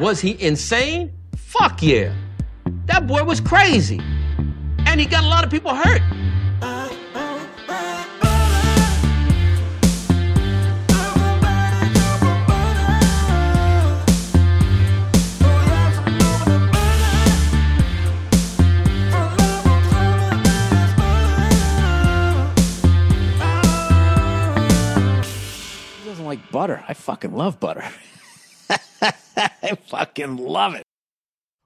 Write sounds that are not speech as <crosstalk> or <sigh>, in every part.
Was he insane? Fuck yeah. That boy was crazy. And he got a lot of people hurt. He doesn't like butter. I fucking love butter. <laughs> <laughs> I fucking love it.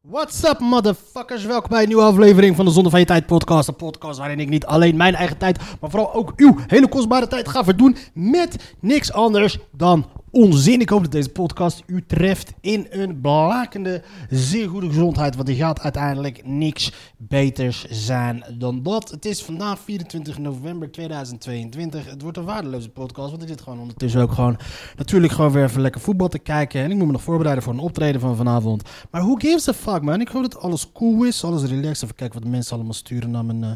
What's up, motherfuckers? Welkom bij een nieuwe aflevering van de Zonde van Je Tijd podcast. Een podcast waarin ik niet alleen mijn eigen tijd, maar vooral ook uw hele kostbare tijd ga verdoen met niks anders dan onzin. Ik hoop dat deze podcast u treft in een blakende, zeer goede gezondheid, want er gaat uiteindelijk niks beters zijn dan dat. Het is vandaag 24 november 2022. Het wordt een waardeloze podcast, want ik zit gewoon ondertussen ook gewoon natuurlijk gewoon weer even lekker voetbal te kijken. En ik moet me nog voorbereiden voor een optreden van vanavond. Maar who gives a fuck, man? Ik hoop dat alles cool is, alles relaxed. Even kijken wat de mensen allemaal sturen naar mijn, eh,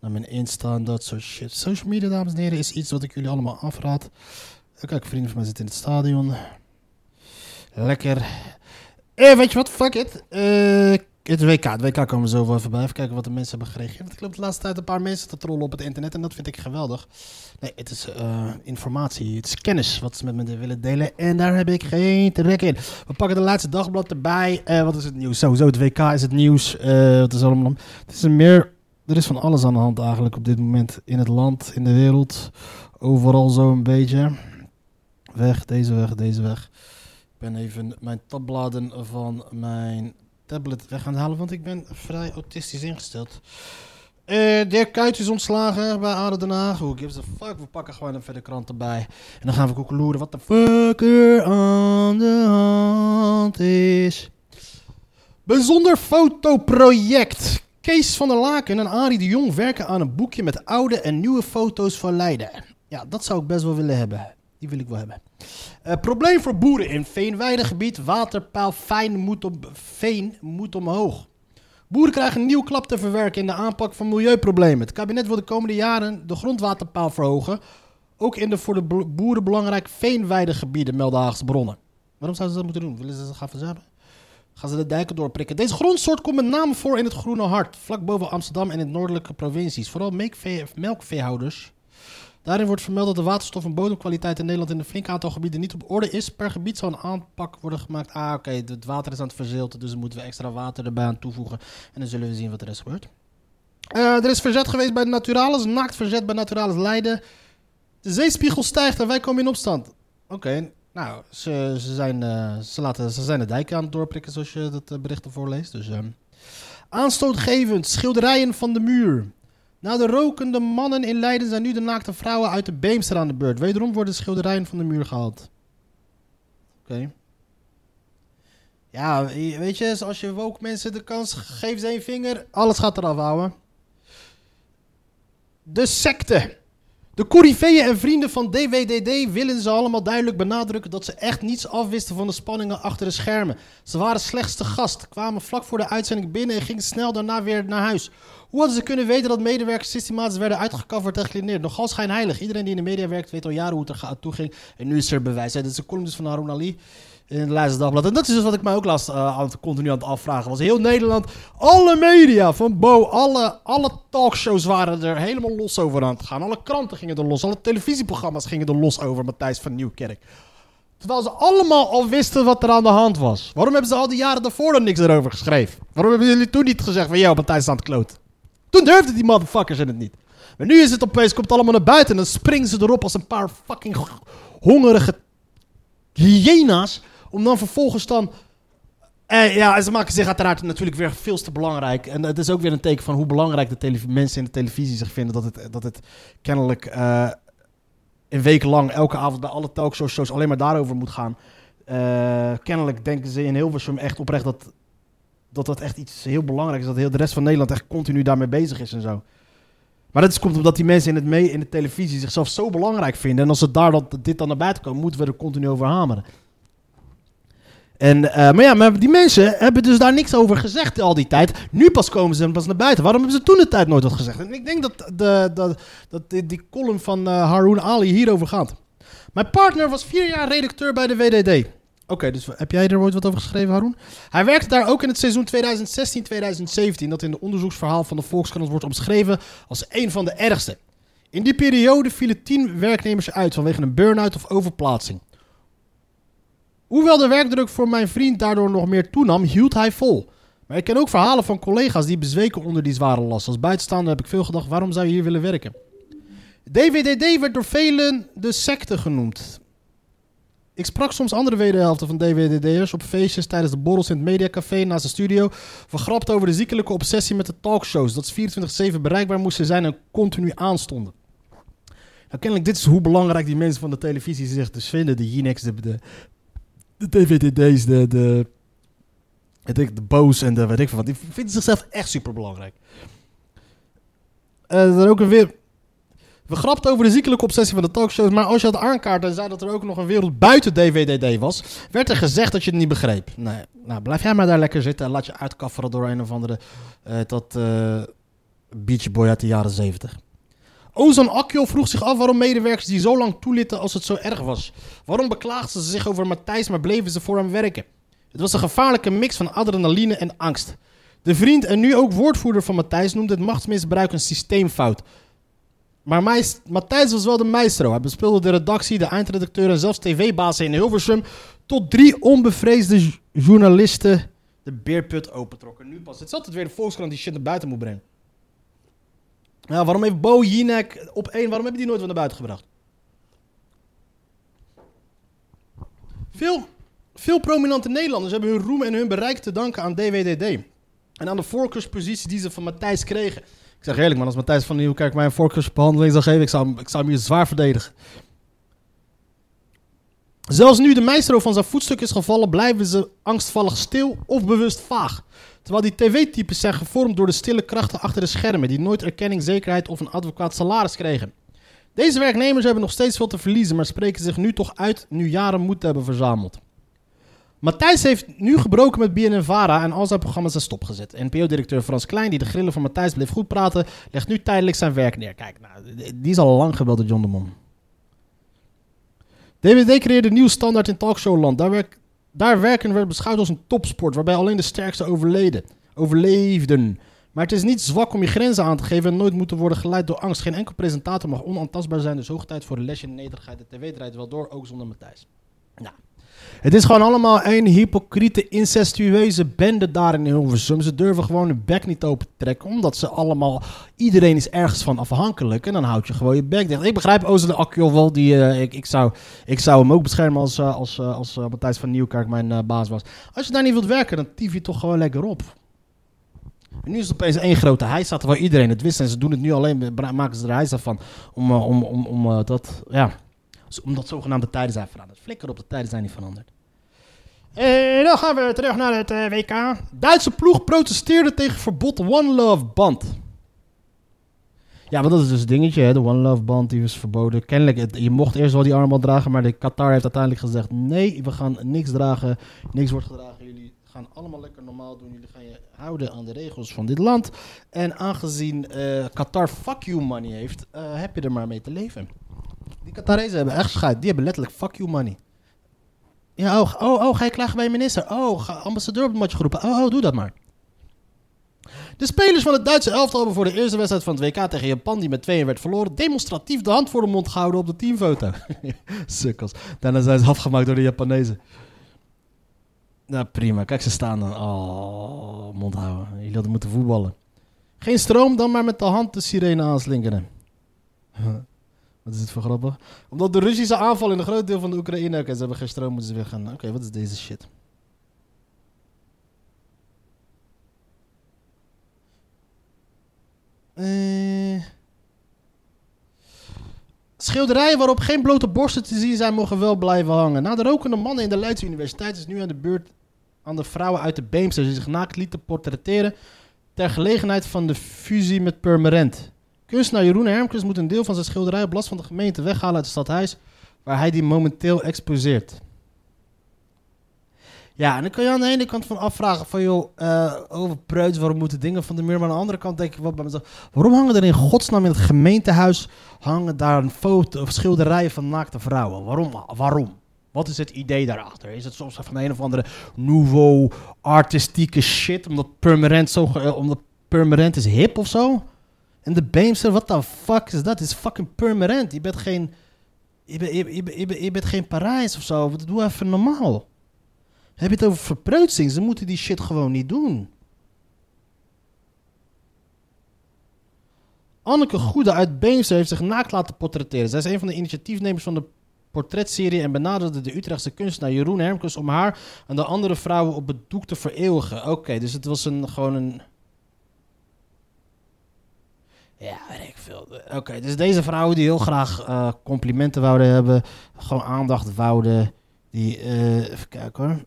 naar mijn Insta en dat soort shit. Social media, dames en heren, is iets wat ik jullie allemaal afraad. Kijk, vrienden van mij zitten in het stadion. Lekker. Eh, weet je wat? Fuck it. Eh, het WK. Het WK komen we zo even bij. Even kijken wat de mensen hebben gereageerd. Ik loop de laatste tijd een paar mensen te trollen op het internet. En dat vind ik geweldig. Nee, het is eh, informatie. Het is kennis wat ze met me willen delen. En daar heb ik geen trek in. We pakken de laatste dagblad erbij. Eh, wat is het nieuws? Sowieso, het WK is het nieuws. Eh, wat is allemaal... Het is een meer... Er is van alles aan de hand eigenlijk op dit moment. In het land, in de wereld. Overal zo een beetje. Weg, deze weg, deze weg. Ik ben even mijn tabbladen van mijn tablet weg aan het halen, want ik ben vrij autistisch ingesteld. Eh Dirk Kuyt is ontslagen bij ADO Den Haag. Who gives a fuck? We pakken gewoon even de krant erbij. En dan gaan we koekeloeren wat de fuck er aan de hand is. Bijzonder fotoproject. Kees van der Laken en Arie de Jong werken aan een boekje met oude en nieuwe foto's van Leiden. Ja, dat zou ik best wel willen hebben. Wil ik wel hebben. Eh, probleem voor boeren in Veenweidegebied. Waterpeil Fijn moet op, Veen moet omhoog. Boeren krijgen een nieuw klap te verwerken in de aanpak van milieuproblemen. Het kabinet wil de komende jaren de grondwaterpeil verhogen. Ook in de voor de bo- boeren belangrijke veenweidegebieden, melden bronnen. Waarom zouden ze dat moeten doen? Willen ze gaan verzuimen? Gaan ze de dijken doorprikken? Deze grondsoort komt met name voor in het Groene Hart, vlak boven Amsterdam en in de noordelijke provincies. Vooral melkvee- melkveehouders. Daarin wordt vermeld dat de waterstof en bodemkwaliteit in Nederland in een flink aantal gebieden niet op orde is. Per gebied zou een aanpak worden gemaakt. Ah, oké, het water is aan het verzilten, dus moeten we extra water erbij aan toevoegen. En dan zullen we zien wat er is gebeurt. Eh, er is verzet geweest bij Naturalis, naakt verzet bij Naturalis Leiden. De zeespiegel stijgt en wij komen in opstand. Oké, nou, ze, ze, zijn, eh, ze, laten, ze zijn de dijken aan het doorprikken, zoals je dat eh, bericht ervoor leest. Dus, ehm. Aanstootgevend, schilderijen van de muur. Na de rokende mannen in Leiden zijn nu de naakte vrouwen uit de Beemster aan de beurt. Wederom worden schilderijen van de muur gehaald. Oké. Ja, weet je, als je woke mensen de kans geeft één vinger, alles gaat eraf houden. De secte. De Corifeeën en vrienden van DWDD willen ze allemaal duidelijk benadrukken dat ze echt niets afwisten van de spanningen achter de schermen. Ze waren slechts te gast, kwamen vlak voor de uitzending binnen en gingen snel daarna weer naar huis. Hoe hadden ze kunnen weten dat medewerkers systematisch werden uitgecoverd en geclineerd? Nogal schijnheilig. Iedereen die in de media werkt weet al jaren hoe het er toe ging. En nu is er bewijs. Hè. Is een column van Harun Ali in het Leidse Dagblad. En dat is dus wat ik mij ook last uh, aan continu aan het afvragen was. Heel Nederland, alle media van Bo, alle, alle talkshows waren er helemaal los over aan het gaan. Alle kranten gingen er los, alle televisieprogramma's gingen er los over Matthijs van Nieuwkerk. Terwijl ze allemaal al wisten wat er aan de hand was. Waarom hebben ze al die jaren daarvoor dan niks erover geschreven? Waarom hebben jullie toen niet gezegd van, yo, Matthijs is aan het kloot? Toen durfden die motherfuckers het niet. Maar nu is het opeens, komt het allemaal naar buiten en dan springen ze erop als een paar fucking hongerige hyena's. Om dan vervolgens dan... Eh, ja, ze maken zich uiteraard natuurlijk weer veel te belangrijk. En het is ook weer een teken van hoe belangrijk de mensen in de televisie zich vinden. Dat het, dat het kennelijk eh, een week lang elke avond bij alle talkshows shows alleen maar daarover moet gaan. Eh, kennelijk denken ze in Hilversum echt oprecht dat, dat dat echt iets heel belangrijks is. Dat heel de rest van Nederland echt continu daarmee bezig is en zo. Maar dat komt omdat die mensen in, het mee, in de televisie zichzelf zo belangrijk vinden. En als ze daar dan, dit dan naar buiten komen, moeten we er continu over hameren. En, eh, maar ja, die mensen hebben dus daar niks over gezegd al die tijd. Nu pas komen ze pas naar buiten. Waarom hebben ze toen de tijd nooit wat gezegd? En ik denk dat, de, de, dat die, die column van eh Haroon Ali hierover gaat. Mijn partner was vier jaar redacteur bij de WDD. Oké, dus heb jij er ooit wat over geschreven, Haroon? Hij werkte daar ook in het seizoen 2016-2017, dat in de onderzoeksverhaal van de Volkskrant wordt omschreven als een van de ergste. In die periode vielen tien werknemers uit vanwege een burn-out of overplaatsing. Hoewel de werkdruk voor mijn vriend daardoor nog meer toenam, hield hij vol. Maar ik ken ook verhalen van collega's die bezweken onder die zware last. Als buitenstaander heb ik veel gedacht, waarom zou je hier willen werken? DVDD werd door velen de secte genoemd. Ik sprak soms andere wederhelften van DVDD'ers op feestjes tijdens de borrels in het mediacafé naast de studio. Vergrapt over de ziekelijke obsessie met de talkshows. Dat ze 24-7 bereikbaar moesten zijn en continu aanstonden. Nou, kennelijk, dit is hoe belangrijk die mensen van de televisie zich dus vinden. De Jinex, de, de, de DVDD's, de, de, de Boos en de weet ik wat. Die vinden zichzelf echt super belangrijk. er ook een weer. We grapten over de ziekelijke obsessie van de talkshows, maar als je het aankaart en zei dat er ook nog een wereld buiten DVDD was, werd er gezegd dat je het niet begreep. Nee, nou, blijf jij maar daar lekker zitten en laat je uitkafferen door een of andere uh, tot uh, Beach Boy uit de jaren 70. Ozan Akjo vroeg zich af waarom medewerkers die zo lang toelitten als het zo erg was. Waarom beklaagden ze zich over Matthijs, maar bleven ze voor hem werken? Het was een gevaarlijke mix van adrenaline en angst. De vriend en nu ook woordvoerder van Matthijs noemde het machtsmisbruik een systeemfout. Maar Matthijs was wel de maestro. Hij bespeelde de redactie, de eindredacteur en zelfs tv-bazen in Hilversum. Tot drie onbevreesde journalisten de beerput opentrokken. Nu pas. Het is altijd weer de Volkskrant die shit naar buiten moet brengen. Ja, waarom heeft Bo op één, waarom hebben die nooit van naar buiten gebracht? Veel, veel prominente Nederlanders hebben hun roem en hun bereik te danken aan DWDD. En aan de voorkeurspositie die ze van Matthijs kregen. Ik zeg eerlijk, man, als Matthijs van Nieuwkerk mij een voorkeursbehandeling zou geven, ik zou, ik zou hem hier zwaar verdedigen. Zelfs nu de meistro van zijn voetstuk is gevallen, blijven ze angstvallig stil of bewust vaag. Terwijl die tv-types zijn gevormd door de stille krachten achter de schermen, die nooit erkenning, zekerheid of een advocaat salaris kregen. Deze werknemers hebben nog steeds veel te verliezen, maar spreken zich nu toch uit nu jaren moed hebben verzameld. Matthijs heeft nu gebroken met BNN-Vara en al zijn programma's zijn stopgezet. NPO-directeur Frans Klein, die de grillen van Matthijs bleef goed praten, legt nu tijdelijk zijn werk neer. Kijk, nou, die is al lang gebeld door John de Mom. DWD creëerde een nieuw standaard in talkshowland. Daar, werk, daar werken werd beschouwd als een topsport, waarbij alleen de sterkste overleefden. Maar het is niet zwak om je grenzen aan te geven en nooit moeten worden geleid door angst. Geen enkel presentator mag onaantastbaar zijn, dus hoog tijd voor een lesje nederigheid. De tv draait wel door, ook zonder Matthijs. Nou, het is gewoon allemaal een hypocriete, incestueuze bende daar in Hilversum. Ze durven gewoon hun bek niet open te trekken, omdat ze allemaal... Iedereen is ergens van afhankelijk en dan houd je gewoon je bek dicht. Ik begrijp Ozan de Akjol wel, die, uh, ik, ik, zou, ik zou hem ook beschermen als, uh, als, uh, als Matthijs van Nieuwkerk mijn baas was. Als je daar niet wilt werken, dan tief je toch gewoon lekker op. Nu is het opeens één grote hijs, waar iedereen het wist. En ze doen het nu alleen, maken ze er hijs van om, om, om, om dat, ja omdat zogenaamde tijden zijn veranderd. Flikker op, de tijden zijn niet veranderd. En dan gaan we terug naar het uh, WK. Duitse ploeg protesteerde tegen verbod One Love band. Ja, want dat is dus het dingetje, hè? de One Love band die was verboden. Kennelijk, je mocht eerst wel die armband dragen, maar de Qatar heeft uiteindelijk gezegd... nee, we gaan niks dragen, niks wordt gedragen. Jullie gaan allemaal lekker normaal doen. Jullie gaan je houden aan de regels van dit land. En aangezien uh, Qatar fuck you money heeft, uh, heb je er maar mee te leven. Die Qatarezen hebben echt scheid. Die hebben letterlijk fuck you money. Ja, oh, oh, oh, ga je klagen bij je minister? Oh, ga ambassadeur op het matje geroepen. Oh, oh, doe dat maar. De spelers van het Duitse elftal hebben voor de eerste wedstrijd van het WK tegen Japan, die met 2 werd verloren, demonstratief de hand voor de mond gehouden op de teamfoto. <laughs> Sukkels. Daarna zijn ze afgemaakt door de Japanezen. Nou, prima. Kijk, ze staan dan. Oh, mond houden. Jullie hadden moeten voetballen. Geen stroom, dan maar met de hand de sirene aanslinkeren. Wat is het voor grappig? Omdat de Russische aanval in een groot deel van de Oekraïne... Oké, ze hebben geen stroom, moeten ze weer gaan... Oké, wat is deze shit? Eh... Schilderijen waarop geen blote borsten te zien zijn, mogen wel blijven hangen. Na de rokende mannen in de Leidse Universiteit is nu aan de beurt aan de vrouwen uit de Beemster die zich naakt lieten portretteren ter gelegenheid van de fusie met Purmerend. Kunstenaar Jeroen Hermkens moet een deel van zijn schilderij op last van de gemeente weghalen uit het stadhuis, waar hij die momenteel exposeert. Ja, en dan kan je aan de ene kant van afvragen van, joh, uh, over preuts, waarom moeten dingen van de muur? Maar aan de andere kant denk ik wel bij mezelf, waarom hangen er in godsnaam in het gemeentehuis, hangen daar een foto of schilderijen van naakte vrouwen? Waarom? Waarom? Wat is het idee daarachter? Is het soms van een of andere nouveau artistieke shit, omdat permanent, zo, omdat permanent is hip of zo? En de Beemster, what the fuck is dat? is fucking permanent. Je bent geen, je bent, je, je, je, bent- geen Parijs of zo. Doe even normaal. Heb je het over verpreutsing? Ze moeten die shit gewoon niet doen. Anneke Goede uit Beemster heeft zich naakt laten portretteren. Zij is een van de initiatiefnemers van de portretserie en benaderde de Utrechtse kunstenaar Jeroen Hermkes om haar en de andere vrouwen op het doek te vereeuwigen. Oké, dus het was een, gewoon een... Ja, weet ik veel. Oké, dus deze vrouwen die heel graag eh, complimenten wouden hebben, gewoon aandacht wouden, die, eh, even kijken hoor,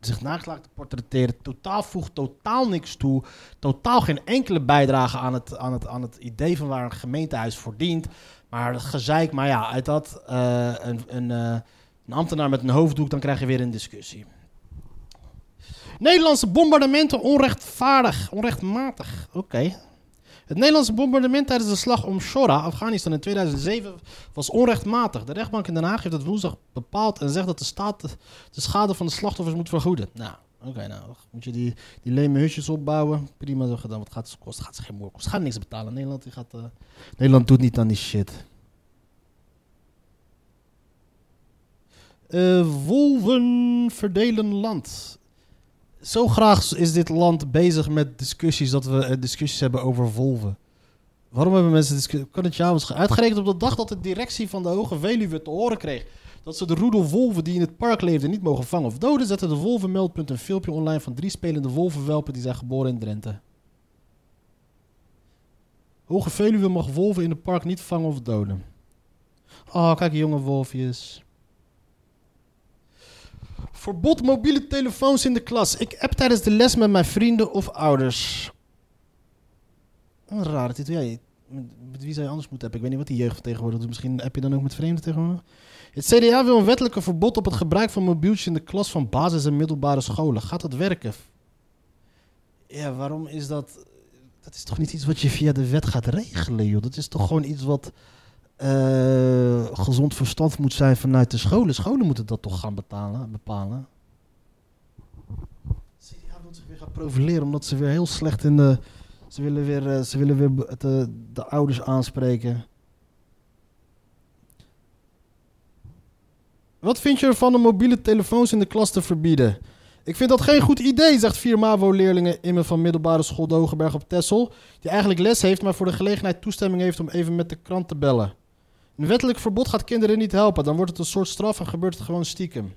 zich naakt laten portretteren, totaal voegt totaal niks toe, totaal geen enkele bijdrage aan het, aan het, aan het idee van waar een gemeentehuis voor dient. Maar gezeik, maar ja, uit dat eh, een, een, een ambtenaar met een hoofddoek, dan krijg je weer een discussie. Nederlandse bombardementen onrechtvaardig, onrechtmatig. Oké. Het Nederlandse bombardement tijdens de slag om Shora, Afghanistan in 2007, was onrechtmatig. De rechtbank in Den Haag heeft het woensdag bepaald en zegt dat de staat de, de schade van de slachtoffers moet vergoeden. Nou, oké, nou, moet je die, die leme hutjes opbouwen. Prima zo gedaan. Wat gaat het kosten? Gaat ze geen moer kosten. Ze gaan niks betalen. Nederland, die gaat, eh, Nederland doet niet aan die shit. Eh, wolven verdelen land. Zo graag is dit land bezig met discussies dat we eh, discussies hebben over wolven. Waarom hebben mensen discussies? Kan het ge- uitgerekend op de dag dat de directie van de Hoge Veluwe te horen kreeg dat ze de roedel wolven die in het park leefden niet mogen vangen of doden, zette de Wolvenmeldpunt een filmpje online van drie spelende wolvenwelpen die zijn geboren in Drenthe. Hoge Veluwe mag wolven in het park niet vangen of doden. Oh, kijk, jonge wolfjes. Verbod mobiele telefoons in de klas. Ik app tijdens de les met mijn vrienden of ouders. Een rare titel. Ja, met, wie zou je anders moeten appen? Ik weet niet wat die jeugd tegenwoordig doet. Misschien app je dan ook met vreemden tegenwoordig. Het CDA wil een wettelijke verbod op het gebruik van mobieltjes in de klas van basis- en middelbare scholen. Gaat dat werken? Ja, waarom is dat... Dat is toch niet iets wat je via de wet gaat regelen, joh? Dat is toch gewoon iets wat eh, gezond verstand moet zijn vanuit de scholen. Scholen moeten dat toch gaan betalen, bepalen. CDA wil zich weer gaan profileren omdat ze weer heel slecht in de... Ze willen weer, eh, ze willen weer be- de, de ouders aanspreken. Wat vind je ervan om mobiele telefoons in de klas te verbieden? Ik vind dat geen goed idee, zegt vier MAVO-leerlingen Imme van middelbare school de Hogeberg op Texel. Die eigenlijk les heeft, maar voor de gelegenheid toestemming heeft om even met de krant te bellen. Een wettelijk verbod gaat kinderen niet helpen. Dan wordt het een soort straf en gebeurt het gewoon stiekem.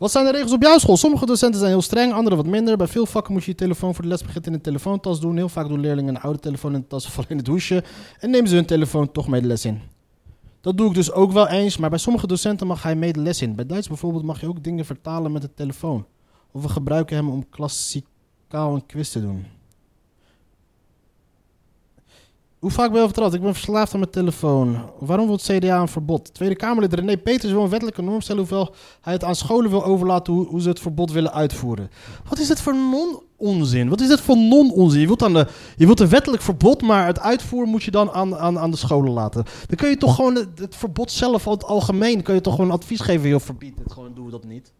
Wat zijn de regels op jouw school? Sommige docenten zijn heel streng, andere wat minder. Bij veel vakken moet je je telefoon voor de les begint in een telefoontas doen. Heel vaak doen leerlingen een oude telefoon in de tas vallen in het hoesje. En nemen ze hun telefoon toch mee de les in. Dat doe ik dus ook wel eens, maar bij sommige docenten mag hij mee de les in. Bij Duits bijvoorbeeld mag je ook dingen vertalen met de telefoon. Of we gebruiken hem om klassikaal een quiz te doen. Hoe vaak ben je vertrouwd? Ik ben verslaafd aan mijn telefoon. Waarom wil het CDA een verbod? Tweede Kamerlid René Peters wil een wettelijke norm stellen... hoewel hij het aan scholen wil overlaten hoe, hoe ze het verbod willen uitvoeren. Wat is dit voor non-onzin? Wat is dit voor non-onzin? Je wilt, aan de, je wilt een wettelijk verbod, maar het uitvoeren moet je dan aan, aan, aan de scholen laten. Dan kun je toch gewoon het, het verbod zelf, al het algemeen... kun je toch gewoon advies geven... joh, verbied het gewoon, doe dat niet.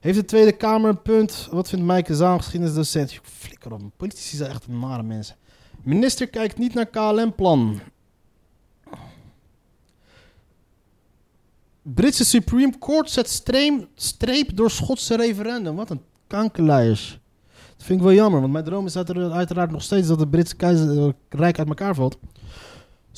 Heeft de Tweede Kamer een punt? Wat vindt Maaike Zaam, geschiedenisdocent? Flikker op, politici zijn echt nare mensen. Minister kijkt niet naar KLM-plan. Britse Supreme Court zet streep door Schotse referendum. Wat een kankerleiers. Dat vind ik wel jammer, want mijn droom is uiteraard nog steeds dat het Britse keizerrijk uit elkaar valt.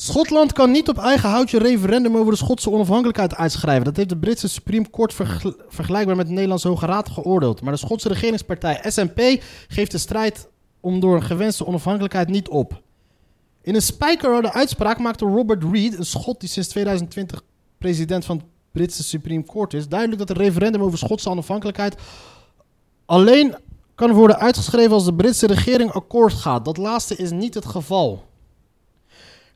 Schotland kan niet op eigen houtje referendum over de Schotse onafhankelijkheid uitschrijven. Dat heeft de Britse Supreme Court vergel- vergelijkbaar met de Nederlandse Hoge Raad geoordeeld. Maar de Schotse regeringspartij SNP geeft de strijd om door een gewenste onafhankelijkheid niet op. In een spijkerharde uitspraak maakte Robert Reid, een Schot die sinds 2020 president van het Britse Supreme Court is, duidelijk dat een referendum over Schotse onafhankelijkheid alleen kan worden uitgeschreven als de Britse regering akkoord gaat. Dat laatste is niet het geval.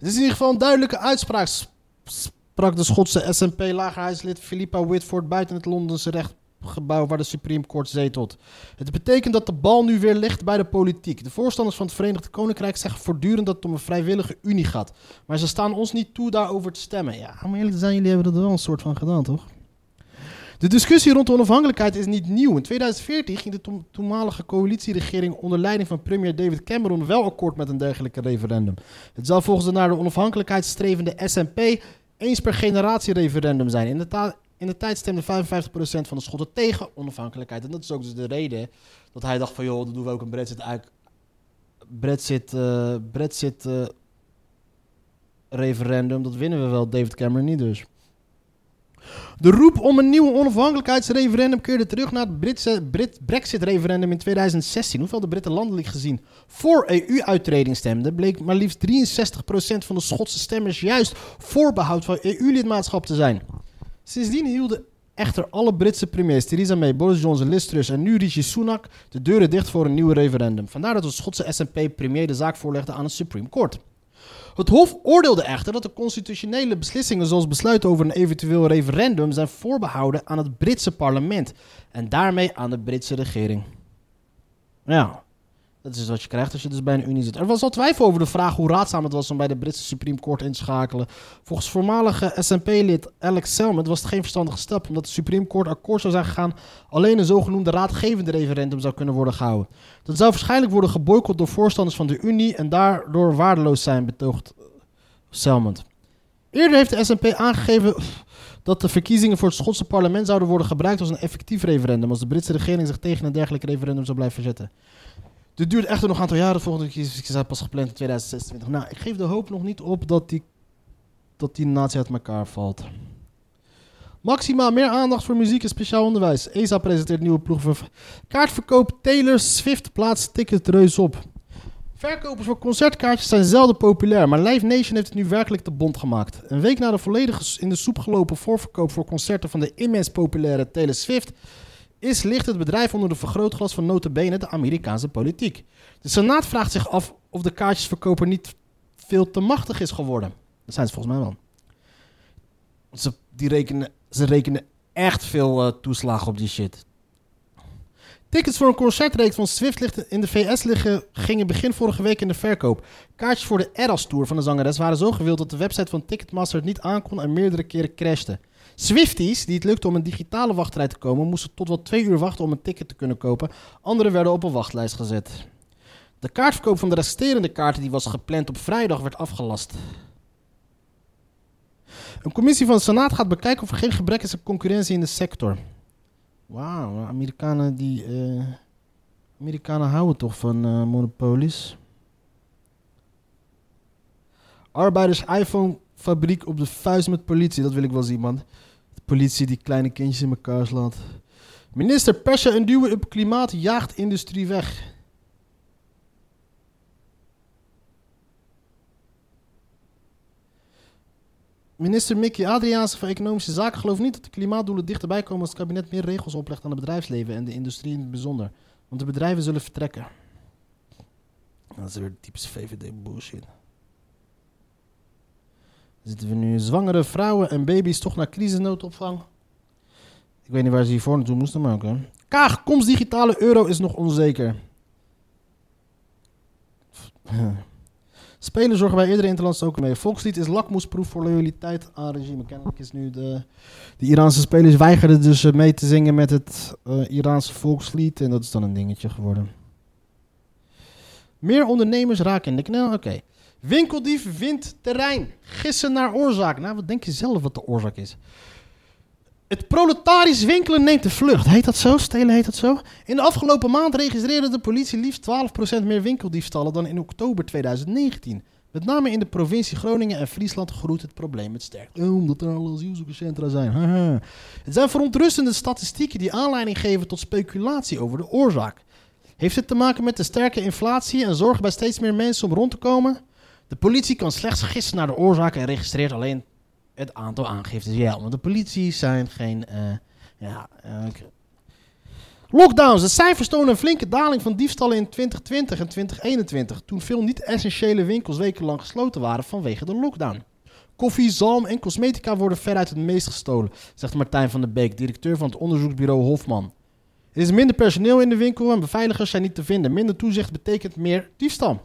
Het is in ieder geval een duidelijke uitspraak, sp- sprak de Schotse SNP-lagerhuislid Philippa Whitford buiten het Londense recht, gebouw waar de Supreme Court zetelt. Het betekent dat de bal nu weer ligt bij de politiek. De voorstanders van het Verenigd Koninkrijk zeggen voortdurend dat het om een vrijwillige unie gaat. Maar ze staan ons niet toe daarover te stemmen. Ja, om eerlijk te zijn, jullie hebben dat wel een soort van gedaan, toch? De discussie rond de onafhankelijkheid is niet nieuw. In 2014 ging de to- toenmalige coalitieregering onder leiding van premier David Cameron wel akkoord met een dergelijke referendum. Het zou volgens de naar de onafhankelijkheid strevende SNP eens per generatie referendum zijn. In de, tijd stemde 55% van de Schotten tegen onafhankelijkheid. En dat is ook dus de reden dat hij dacht van joh, dan doen we ook een Brexit uit. Brexit, eh, Brexit eh, referendum, dat winnen we wel. David Cameron niet dus. De roep om een nieuw onafhankelijkheidsreferendum keerde terug naar het Britse Brit Brexit-referendum in 2016. Hoeveel de Britten landelijk gezien voor EU-uittreding stemden, bleek maar liefst 63% van de Schotse stemmers juist voor behoud van EU-lidmaatschap te zijn. Sindsdien hielden echter alle Britse premiers Theresa May, Boris Johnson, Liz Truss en nu Rishi Sunak de deuren dicht voor een nieuw referendum. Vandaar dat de Schotse SNP-premier de zaak voorlegde aan het Supreme Court. Het Hof oordeelde echter dat de constitutionele beslissingen zoals besluiten over een eventueel referendum zijn voorbehouden aan het Britse parlement en daarmee aan de Britse regering. Ja, dat is wat je krijgt als je dus bij een unie zit. Er was al twijfel over de vraag hoe raadzaam het was om bij de Britse Supreme Court in te schakelen. Volgens voormalige SNP-lid Alex Salmond was het geen verstandige stap, omdat de Supreme Court akkoord zou zijn gegaan alleen een zogenoemde raadgevende referendum zou kunnen worden gehouden. Dat zou waarschijnlijk worden geboycott door voorstanders van de Unie en daardoor waardeloos zijn, betoogt Salmond. Eerder heeft de SNP aangegeven dat de verkiezingen voor het Schotse parlement zouden worden gebruikt als een effectief referendum als de Britse regering zich tegen een dergelijk referendum zou blijven verzetten. Dit duurt echter nog een aantal jaren. De volgende verkiezingen zijn pas gepland in 2026. Nou, ik geef de hoop nog niet op dat die, dat die natie uit elkaar valt. Maxima, meer aandacht voor muziek en speciaal onderwijs. ESA presenteert nieuwe ploeg voor kaartverkoop. Taylor Swift plaatst ticketreus op. Verkopers voor concertkaartjes zijn zelden populair, maar Live Nation heeft het nu werkelijk te bond gemaakt. Een week na de volledig in de soep gelopen voorverkoop voor concerten van de immens populaire Taylor Swift is ligt het bedrijf onder de vergrootglas van notabene de Amerikaanse politiek. De Senaat vraagt zich af of de kaartjesverkoper niet veel te machtig is geworden. Dat zijn ze volgens mij wel. Ze, die rekenen, ze rekenen echt veel eh, toeslagen op die shit. Tickets voor een concertreeks van Swift in de VS liggen, gingen begin vorige week in de verkoop. Kaartjes voor de Eras Tour van de zangeres waren zo gewild dat de website van Ticketmaster het niet aankon en meerdere keren crashte. Swifties, die het lukte om een digitale wachtrij te komen, moesten tot wel twee uur wachten om een ticket te kunnen kopen. Anderen werden op een wachtlijst gezet. De kaartverkoop van de resterende kaarten die was gepland op vrijdag werd afgelast. Een commissie van de Senaat gaat bekijken of er geen gebrek is aan concurrentie in de sector. Wauw, Amerikanen die. eh, Amerikanen houden toch van eh, monopolies. Arbeiders iPhone fabriek op de vuist met politie. Dat wil ik wel zien, man. De politie die kleine kindjes in elkaar slaat. Minister persen en duwen op klimaat jaagt industrie weg. Minister Mickey Adriaanse van Economische Zaken gelooft niet dat de klimaatdoelen dichterbij komen als het kabinet meer regels oplegt aan het bedrijfsleven en de industrie in het bijzonder. Want de bedrijven zullen vertrekken. Dat is weer typisch VVD bullshit. Zitten we nu zwangere vrouwen en baby's toch naar crisisnoodopvang? Ik weet niet waar ze hiervoor naartoe moesten, maar oké. Kaag, komst digitale euro is nog onzeker. Spelen zorgen bij eerdere interlandse ook mee. Volkslied is lakmoesproef voor loyaliteit aan regime. Kennelijk is nu de, de Iraanse spelers weigerden dus eh, mee te zingen met het eh, Iraanse volkslied. En dat is dan een dingetje geworden. Meer ondernemers raken in de knel. Oké. Winkeldief wint terrein. Gissen naar oorzaak. Nou, wat denk je zelf wat de oorzaak is? Het proletarisch winkelen neemt de vlucht. Heet dat zo? Stelen heet dat zo? In de afgelopen maand registreerde de politie liefst 12% meer winkeldiefstallen dan in oktober 2019. Met name in de provincie Groningen en Friesland groeit het probleem met sterk. Oh, omdat er al asielzoekerscentra zijn. Het zijn verontrustende statistieken die aanleiding geven tot speculatie over de oorzaak. Heeft het te maken met de sterke inflatie en zorg bij steeds meer mensen om rond te komen? De politie kan slechts gissen naar de oorzaak en registreert alleen het aantal aangiftes. Ja, want de politie zijn geen. eh, ja, eh, Lockdowns. De cijfers tonen een flinke daling van diefstallen in 2020 en 2021. Toen veel niet-essentiële winkels wekenlang gesloten waren vanwege de lockdown. Koffie, zalm en cosmetica worden veruit het meest gestolen, zegt Martijn van der Beek, directeur van het onderzoeksbureau Hofman. Er is minder personeel in de winkel en beveiligers zijn niet te vinden. Minder toezicht betekent meer diefstal.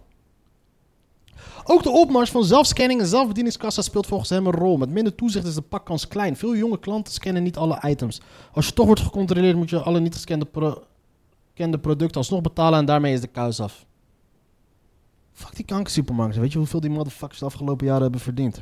Ook de opmars van zelfscanning en zelfbedieningskassa speelt volgens hem een rol. Met minder toezicht is de pakkans klein. Veel jonge klanten scannen niet alle items. Als je toch wordt gecontroleerd, moet je alle niet gescande producten alsnog betalen en daarmee is de kous af. Fuck die kankersupermarkten. Weet je hoeveel die motherfuckers de afgelopen jaren hebben verdiend?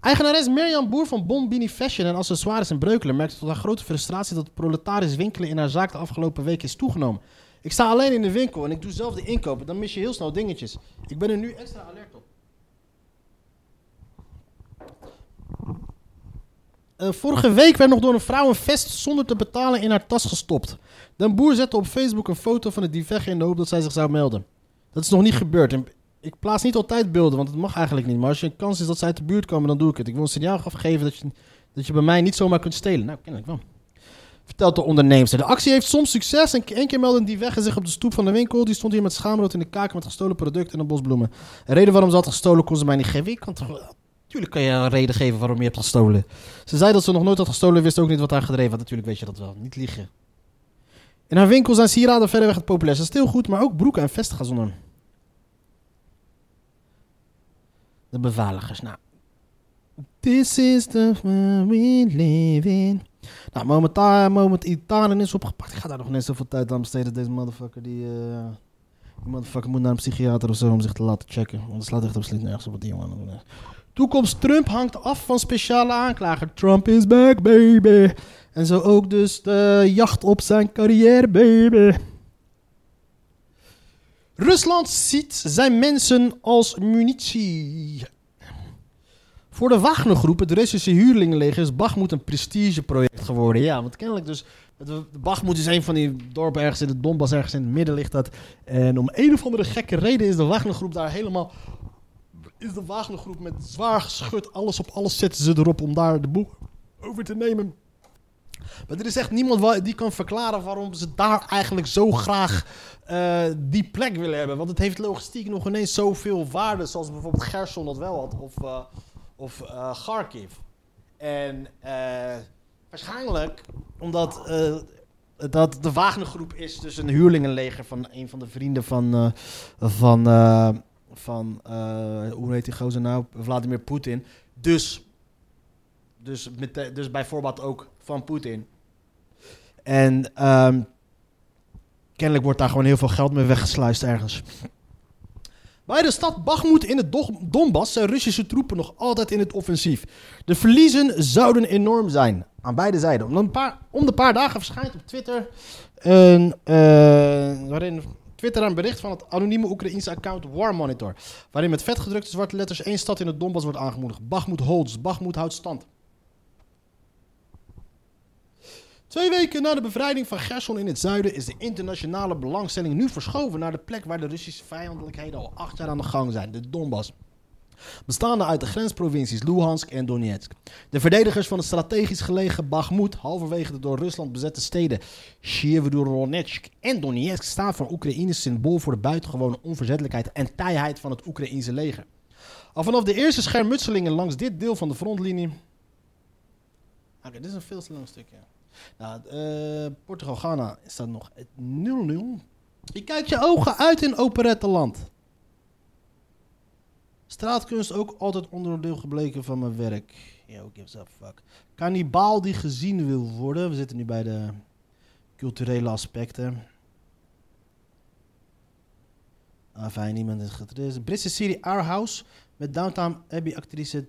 Eigenares Mirjam Boer van Bombini Fashion en accessoires in Breukelen merkte tot haar grote frustratie dat het proletarisch winkelen in haar zaak de afgelopen week is toegenomen. Ik sta alleen in de winkel en ik doe zelf de inkopen, dan mis je heel snel dingetjes. Ik ben er nu extra alert op. Eh, vorige week werd nog door een vrouw een vest zonder te betalen in haar tas gestopt. Den Boer zette op Facebook een foto van het diefweg in de hoop dat zij zich zou melden. Dat is nog niet gebeurd. En ik plaats niet altijd beelden, want het mag eigenlijk niet. Maar als je een kans is dat zij uit de buurt komen, dan doe ik het. Ik wil een signaal afgeven dat je, dat je bij mij niet zomaar kunt stelen. Nou, kennelijk wel. Vertelt de onderneemster. De actie heeft soms succes. En één keer meldde die weg zich op de stoep van de winkel. Die stond hier met schaamrood in de kaken met gestolen producten en een bos bloemen. Een reden waarom ze had gestolen kon ze mij niet geven. Ik kan toch... Tuurlijk kan je een reden geven waarom je hebt gestolen. Ze zei dat ze nog nooit had gestolen, wist ook niet wat haar gedreven had. Natuurlijk weet je dat wel. Niet liegen. In haar winkel zijn sieraden verreweg het populairste stilgoed, maar ook broeken en vesten gaan zonder. De beveiligers, nou. This is the world we live in. Nou, momentaan, moment Italië is opgepakt. Ik ga daar nog net zoveel tijd aan besteden. Deze motherfucker, die, eh, die motherfucker moet naar een psychiater of zo om zich te laten checken. Want het slaat echt absoluut nergens op die jongen. Toekomst Trump hangt af van speciale aanklager. Trump is back, baby. En zo ook dus de jacht op zijn carrière, baby. Rusland ziet zijn mensen als munitie. Voor de Wagner-groep, het Russische huurlingenleger, is Bakhmut een prestigeproject geworden. Ja, want kennelijk dus... Bakhmut is een van die dorpen ergens in het Donbass, ergens in het midden ligt dat. En om een of andere gekke reden is de Wagner-groep daar helemaal... Is de Wagner-groep met zwaar geschut, alles op alles zetten ze erop om daar de boel over te nemen. Maar er is echt niemand die kan verklaren waarom ze daar eigenlijk zo graag eh, die plek willen hebben. Want het heeft logistiek nog ineens zoveel waarde, zoals bijvoorbeeld Gerson dat wel had, of, eh, of eh, Kharkiv. En eh, waarschijnlijk omdat eh, dat de Wagnergroep is dus een huurlingenleger van een van de vrienden van, van, van hoe heet die gozer nou? Vladimir Poetin. Dus, dus, met, dus bijvoorbeeld ook van Poetin. En ehm, kennelijk wordt daar gewoon heel veel geld mee weggesluist ergens. Bij de stad Bakhmut in het Do- Donbass zijn Russische troepen nog altijd in het offensief. De verliezen zouden enorm zijn aan beide zijden. Om, een paar, om de paar dagen verschijnt op Twitter een, eh, waarin Twitter een bericht van het anonieme Oekraïense account War Monitor. Waarin met vetgedrukte zwarte letters één stad in het Donbass wordt aangemoedigd. Bakhmut holds, Bakhmut houdt stand. Twee weken na de bevrijding van Gerson in het zuiden is de internationale belangstelling nu verschoven naar de plek waar de Russische vijandelijkheden al acht jaar aan de gang zijn, de Donbass. Bestaande uit de grensprovincies Luhansk en Donetsk. De verdedigers van het strategisch gelegen Bakhmut, halverwege de door Rusland bezette steden Sjeverodonetsk en Donetsk, staan voor Oekraïnes symbool voor de buitengewone onverzettelijkheid en taaiheid van het Oekraïense leger. Al vanaf de eerste schermutselingen langs dit deel van de frontlinie. Oké, dit is een veel te lang stukje. Nou, eh, Portugal-Ghana staat nog 0-0. Je kijkt je ogen uit in operettenland. Straatkunst ook altijd onderdeel gebleken van mijn werk. Yo, gives a fuck. Kannibaal die gezien wil worden. We zitten nu bij de culturele aspecten. Fijn, niemand is getraind. Britse serie Our House met Downtown Abbey-actrice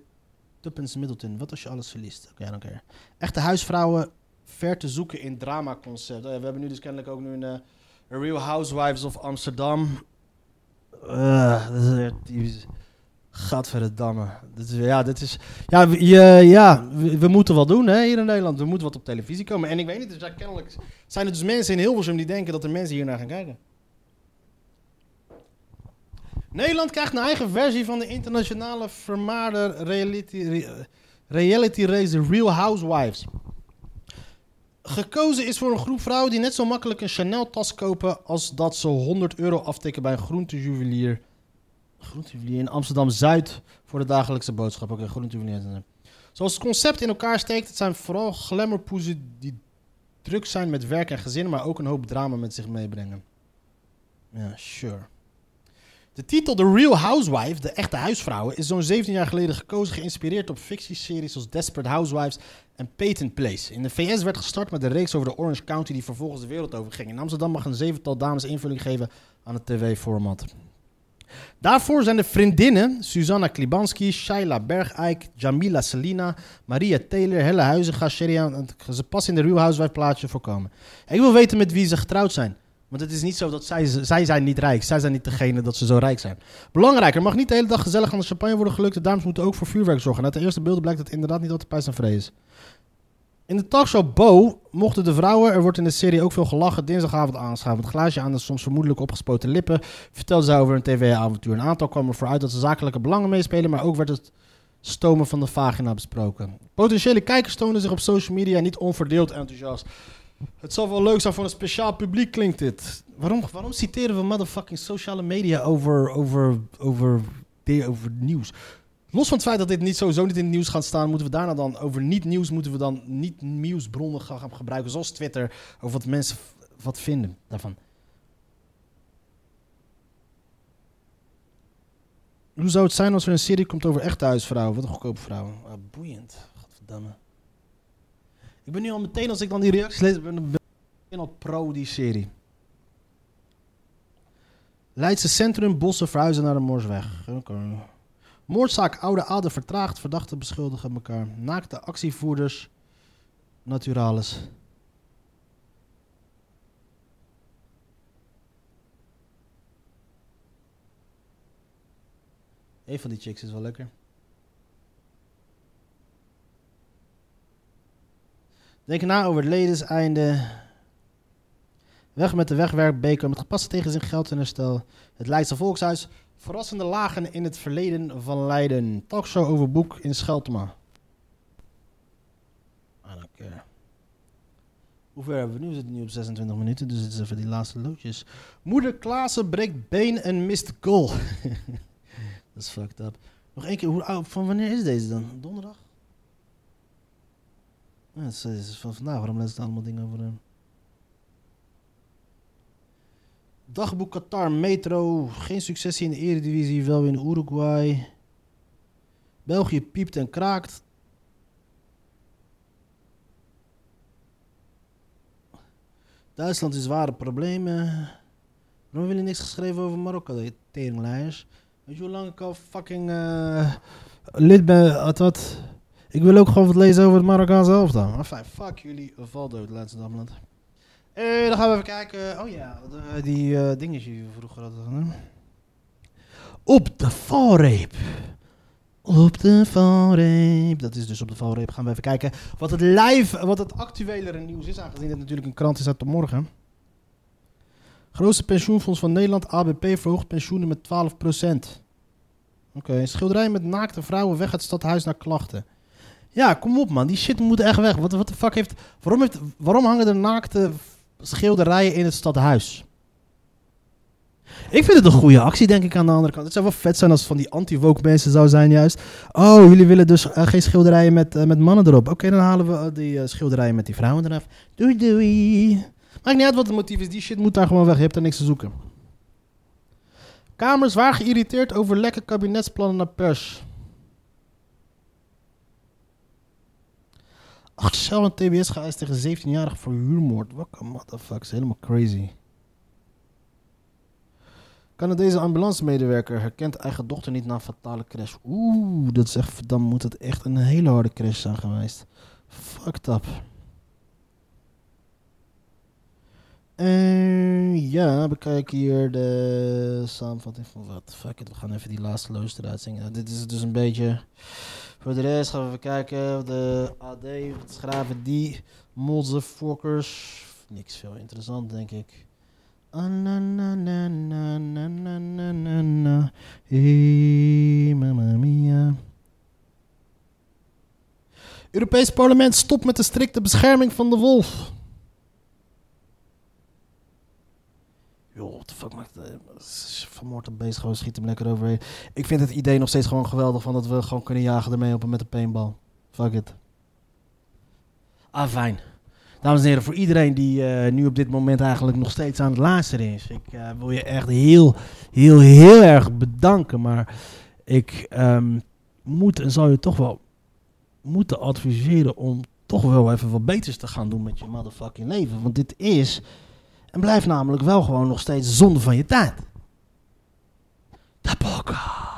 Tuppence Middleton. Wat als je alles verliest? Oké, okay. Echte huisvrouwen ver te zoeken in dramaconcept. Eh, we hebben nu dus kennelijk ook nu een eh, Real Housewives of Amsterdam. Dat is. Gadverdamme. Dit is, ja, dit is, ja, ja we, moeten wat doen hè, hier in Nederland. We moeten wat op televisie komen. En ik weet niet, dus ja, kennelijk zijn er dus mensen in Hilversum die denken dat er mensen hier naar gaan kijken. Nederland krijgt een eigen versie van de internationale vermaarde reality, re- reality race Real Housewives. Gekozen is voor een groep vrouwen die net zo makkelijk een Chanel tas kopen als dat ze 100 euro aftikken bij een groentejuwelier Groentejuwelier in Amsterdam-Zuid voor de dagelijkse boodschap. Oké, groentejuwelier. Zoals het concept in elkaar steekt, het zijn vooral glamourpoezen die druk zijn met werk en gezin, maar ook een hoop drama met zich meebrengen. Ja, sure. De titel The Real Housewife, de echte huisvrouwen, is zo'n 17 jaar geleden gekozen, geïnspireerd op fictieseries zoals Desperate Housewives en Peyton Place. In de VS werd gestart met een reeks over de Orange County die vervolgens de wereld overging. In Amsterdam mag een zevental dames invulling geven aan het tv-format. Daarvoor zijn de vriendinnen Susanna Klibanski, Shaila Bergijk, Jamila Selina, Maria Taylor, Helle Huizinga, Sherian, ze pas in de Real Housewife plaatje voorkomen. Ik wil weten met wie ze getrouwd zijn. Want het is niet zo dat zij, zij zijn niet rijk. Zij zijn niet degene dat ze zo rijk zijn. Belangrijker, mag niet de hele dag gezellig aan de champagne worden gelukt. De dames moeten ook voor vuurwerk zorgen. uit de eerste beelden blijkt dat het inderdaad niet altijd pijs en is. In de talkshow Bo mochten de vrouwen, er wordt in de serie ook veel gelachen, dinsdagavond aanschaven. Met glaasje aan de soms vermoedelijk opgespoten lippen vertelde zij over een tv-avontuur. Een aantal kwam er vooruit dat ze zakelijke belangen meespelen, maar ook werd het stomen van de vagina besproken. Potentiële kijkers toonden zich op social media niet onverdeeld enthousiast. Het zal wel leuk zijn voor een speciaal publiek, klinkt dit. Waarom, waarom citeren we motherfucking sociale media over, over, over, over nieuws? Los van het feit dat dit niet sowieso niet in het nieuws gaat staan, moeten we daarna dan over niet-nieuws, moeten we dan niet-nieuwsbronnen gaan gebruiken, zoals Twitter, over wat mensen wat vinden daarvan. Hoe zou het zijn als er een serie komt over echte huisvrouwen? Wat een goedkope vrouwen. Ah, boeiend. Godverdamme. Ik ben nu al meteen, als ik dan die reacties lees, ben ik al pro die serie. Leidse Centrum, Bossen verhuizen naar de Morsweg. Okay. Moordzaak Oude Ader vertraagd, verdachten beschuldigen elkaar. Naakte actievoerders, naturalis. Een van die chicks is wel lekker. Denk na over het ledenseinde. Weg met de wegwerkbeker met gepaste tegen zijn geld en herstel. Het Leidse Volkshuis. Verrassende lagen in het verleden van Leiden. Talkshow over boek in Scheltema. Don't care. Hoe ver hebben we nu? We zitten nu op 26 minuten, dus het is even die laatste loodjes. Moeder Klaassen breekt been en mist goal. <laughs> Dat is fucked up. Nog één keer, hoe, van wanneer is deze dan? Donderdag? Is van vandaag. Waarom lezen ze allemaal dingen over? Dagboek Qatar, Metro. Geen successie in de Eredivisie, wel in Uruguay. België piept en kraakt. Duitsland is zware problemen. Waarom hebben niks geschreven over Marokko, teringlijers? Weet je hoe lang ik al fucking uh, lid ben? Wat, wat? Ik wil ook gewoon wat lezen over het Marokkaanse zelf dan. Enfin, fuck jullie, Valdo, laatste. Eh, dan gaan we even kijken. Oh ja, de, die uh, dingetjes die we vroeger hadden. Op de valreep. Op de valreep. Dat is dus op de valreep. Gaan we even kijken wat het live, wat het actuelere nieuws is. Aangezien het natuurlijk een krant is uit de morgen. Grootste pensioenfonds van Nederland, ABP, verhoogt pensioenen met 12%. Oké, okay. schilderij met naakte vrouwen weg uit het stadhuis naar klachten. Ja, kom op man, die shit moet echt weg. Wat de fuck heeft waarom, heeft... waarom hangen er naakte schilderijen in het stadhuis? Ik vind het een goede actie, denk ik, aan de andere kant. Het zou wel vet zijn als het van die anti-woke mensen zou zijn, juist. Oh, jullie willen dus uh, geen schilderijen met, uh, met mannen erop. Oké, dan halen we die uh, schilderijen met die vrouwen eraf. Doei, doei. Maakt niet uit wat het motief is, die shit moet daar gewoon weg. Je hebt er niks te zoeken. Kamer zwaar geïrriteerd over lekke kabinetsplannen naar pers. Ach, Shell en TBS geëist tegen 17-jarige voor huurmoord. Wat een motherfucker, is helemaal crazy. Canadese ambulancemedewerker herkent eigen dochter niet na fatale crash. Oeh, dat is echt, dan moet het echt een hele harde crash zijn geweest. Fucked up. En ja, bekijk hier de samenvatting van wat. Fuck it, we gaan even die laatste loos eruit zingen. dit is dus een beetje... Voor de rest gaan we even kijken. De AD, wat schrijven die? Motherfuckers. Niks veel interessant, denk ik. Europees parlement stopt met de strikte bescherming van de wolf. De fuck maakt het? Vermoord op beest, gewoon schiet hem lekker overheen. Ik vind het idee nog steeds gewoon geweldig van dat we gewoon kunnen jagen ermee op met een paintball. Fuck it. Ah, fijn. Dames en heren, voor iedereen die eh, nu op dit moment eigenlijk nog steeds aan het luisteren is. Ik eh, wil je echt heel, heel, heel erg bedanken. Maar ik ehm, moet en zal je toch wel moeten adviseren om toch wel even wat beters te gaan doen met je motherfucking leven. Want dit is en blijf namelijk wel gewoon nog steeds zonde van je tijd. Tabaka.